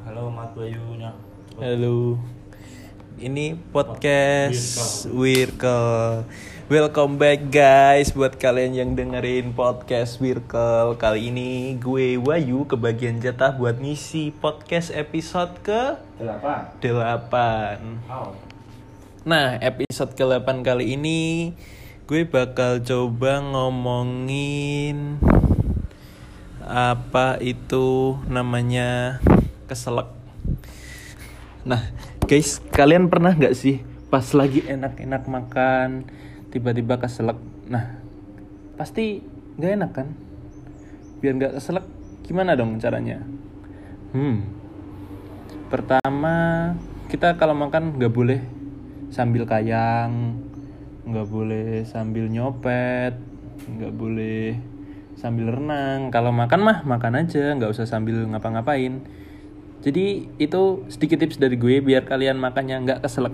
Halo Mat Bayunya. Halo. Ini podcast Wirkel. Welcome back guys buat kalian yang dengerin podcast Wirkel. Kali ini gue Wayu kebagian jatah buat ngisi podcast episode ke Delapan. 8. Oh. Nah, episode ke-8 kali ini gue bakal coba ngomongin apa itu namanya keselak. Nah, guys, kalian pernah nggak sih pas lagi enak-enak makan tiba-tiba keselak? Nah, pasti nggak enak kan? Biar nggak keselak, gimana dong caranya? Hmm, pertama kita kalau makan nggak boleh sambil kayang nggak boleh sambil nyopet nggak boleh sambil renang kalau makan mah makan aja nggak usah sambil ngapa-ngapain jadi itu sedikit tips dari gue biar kalian makannya nggak keselak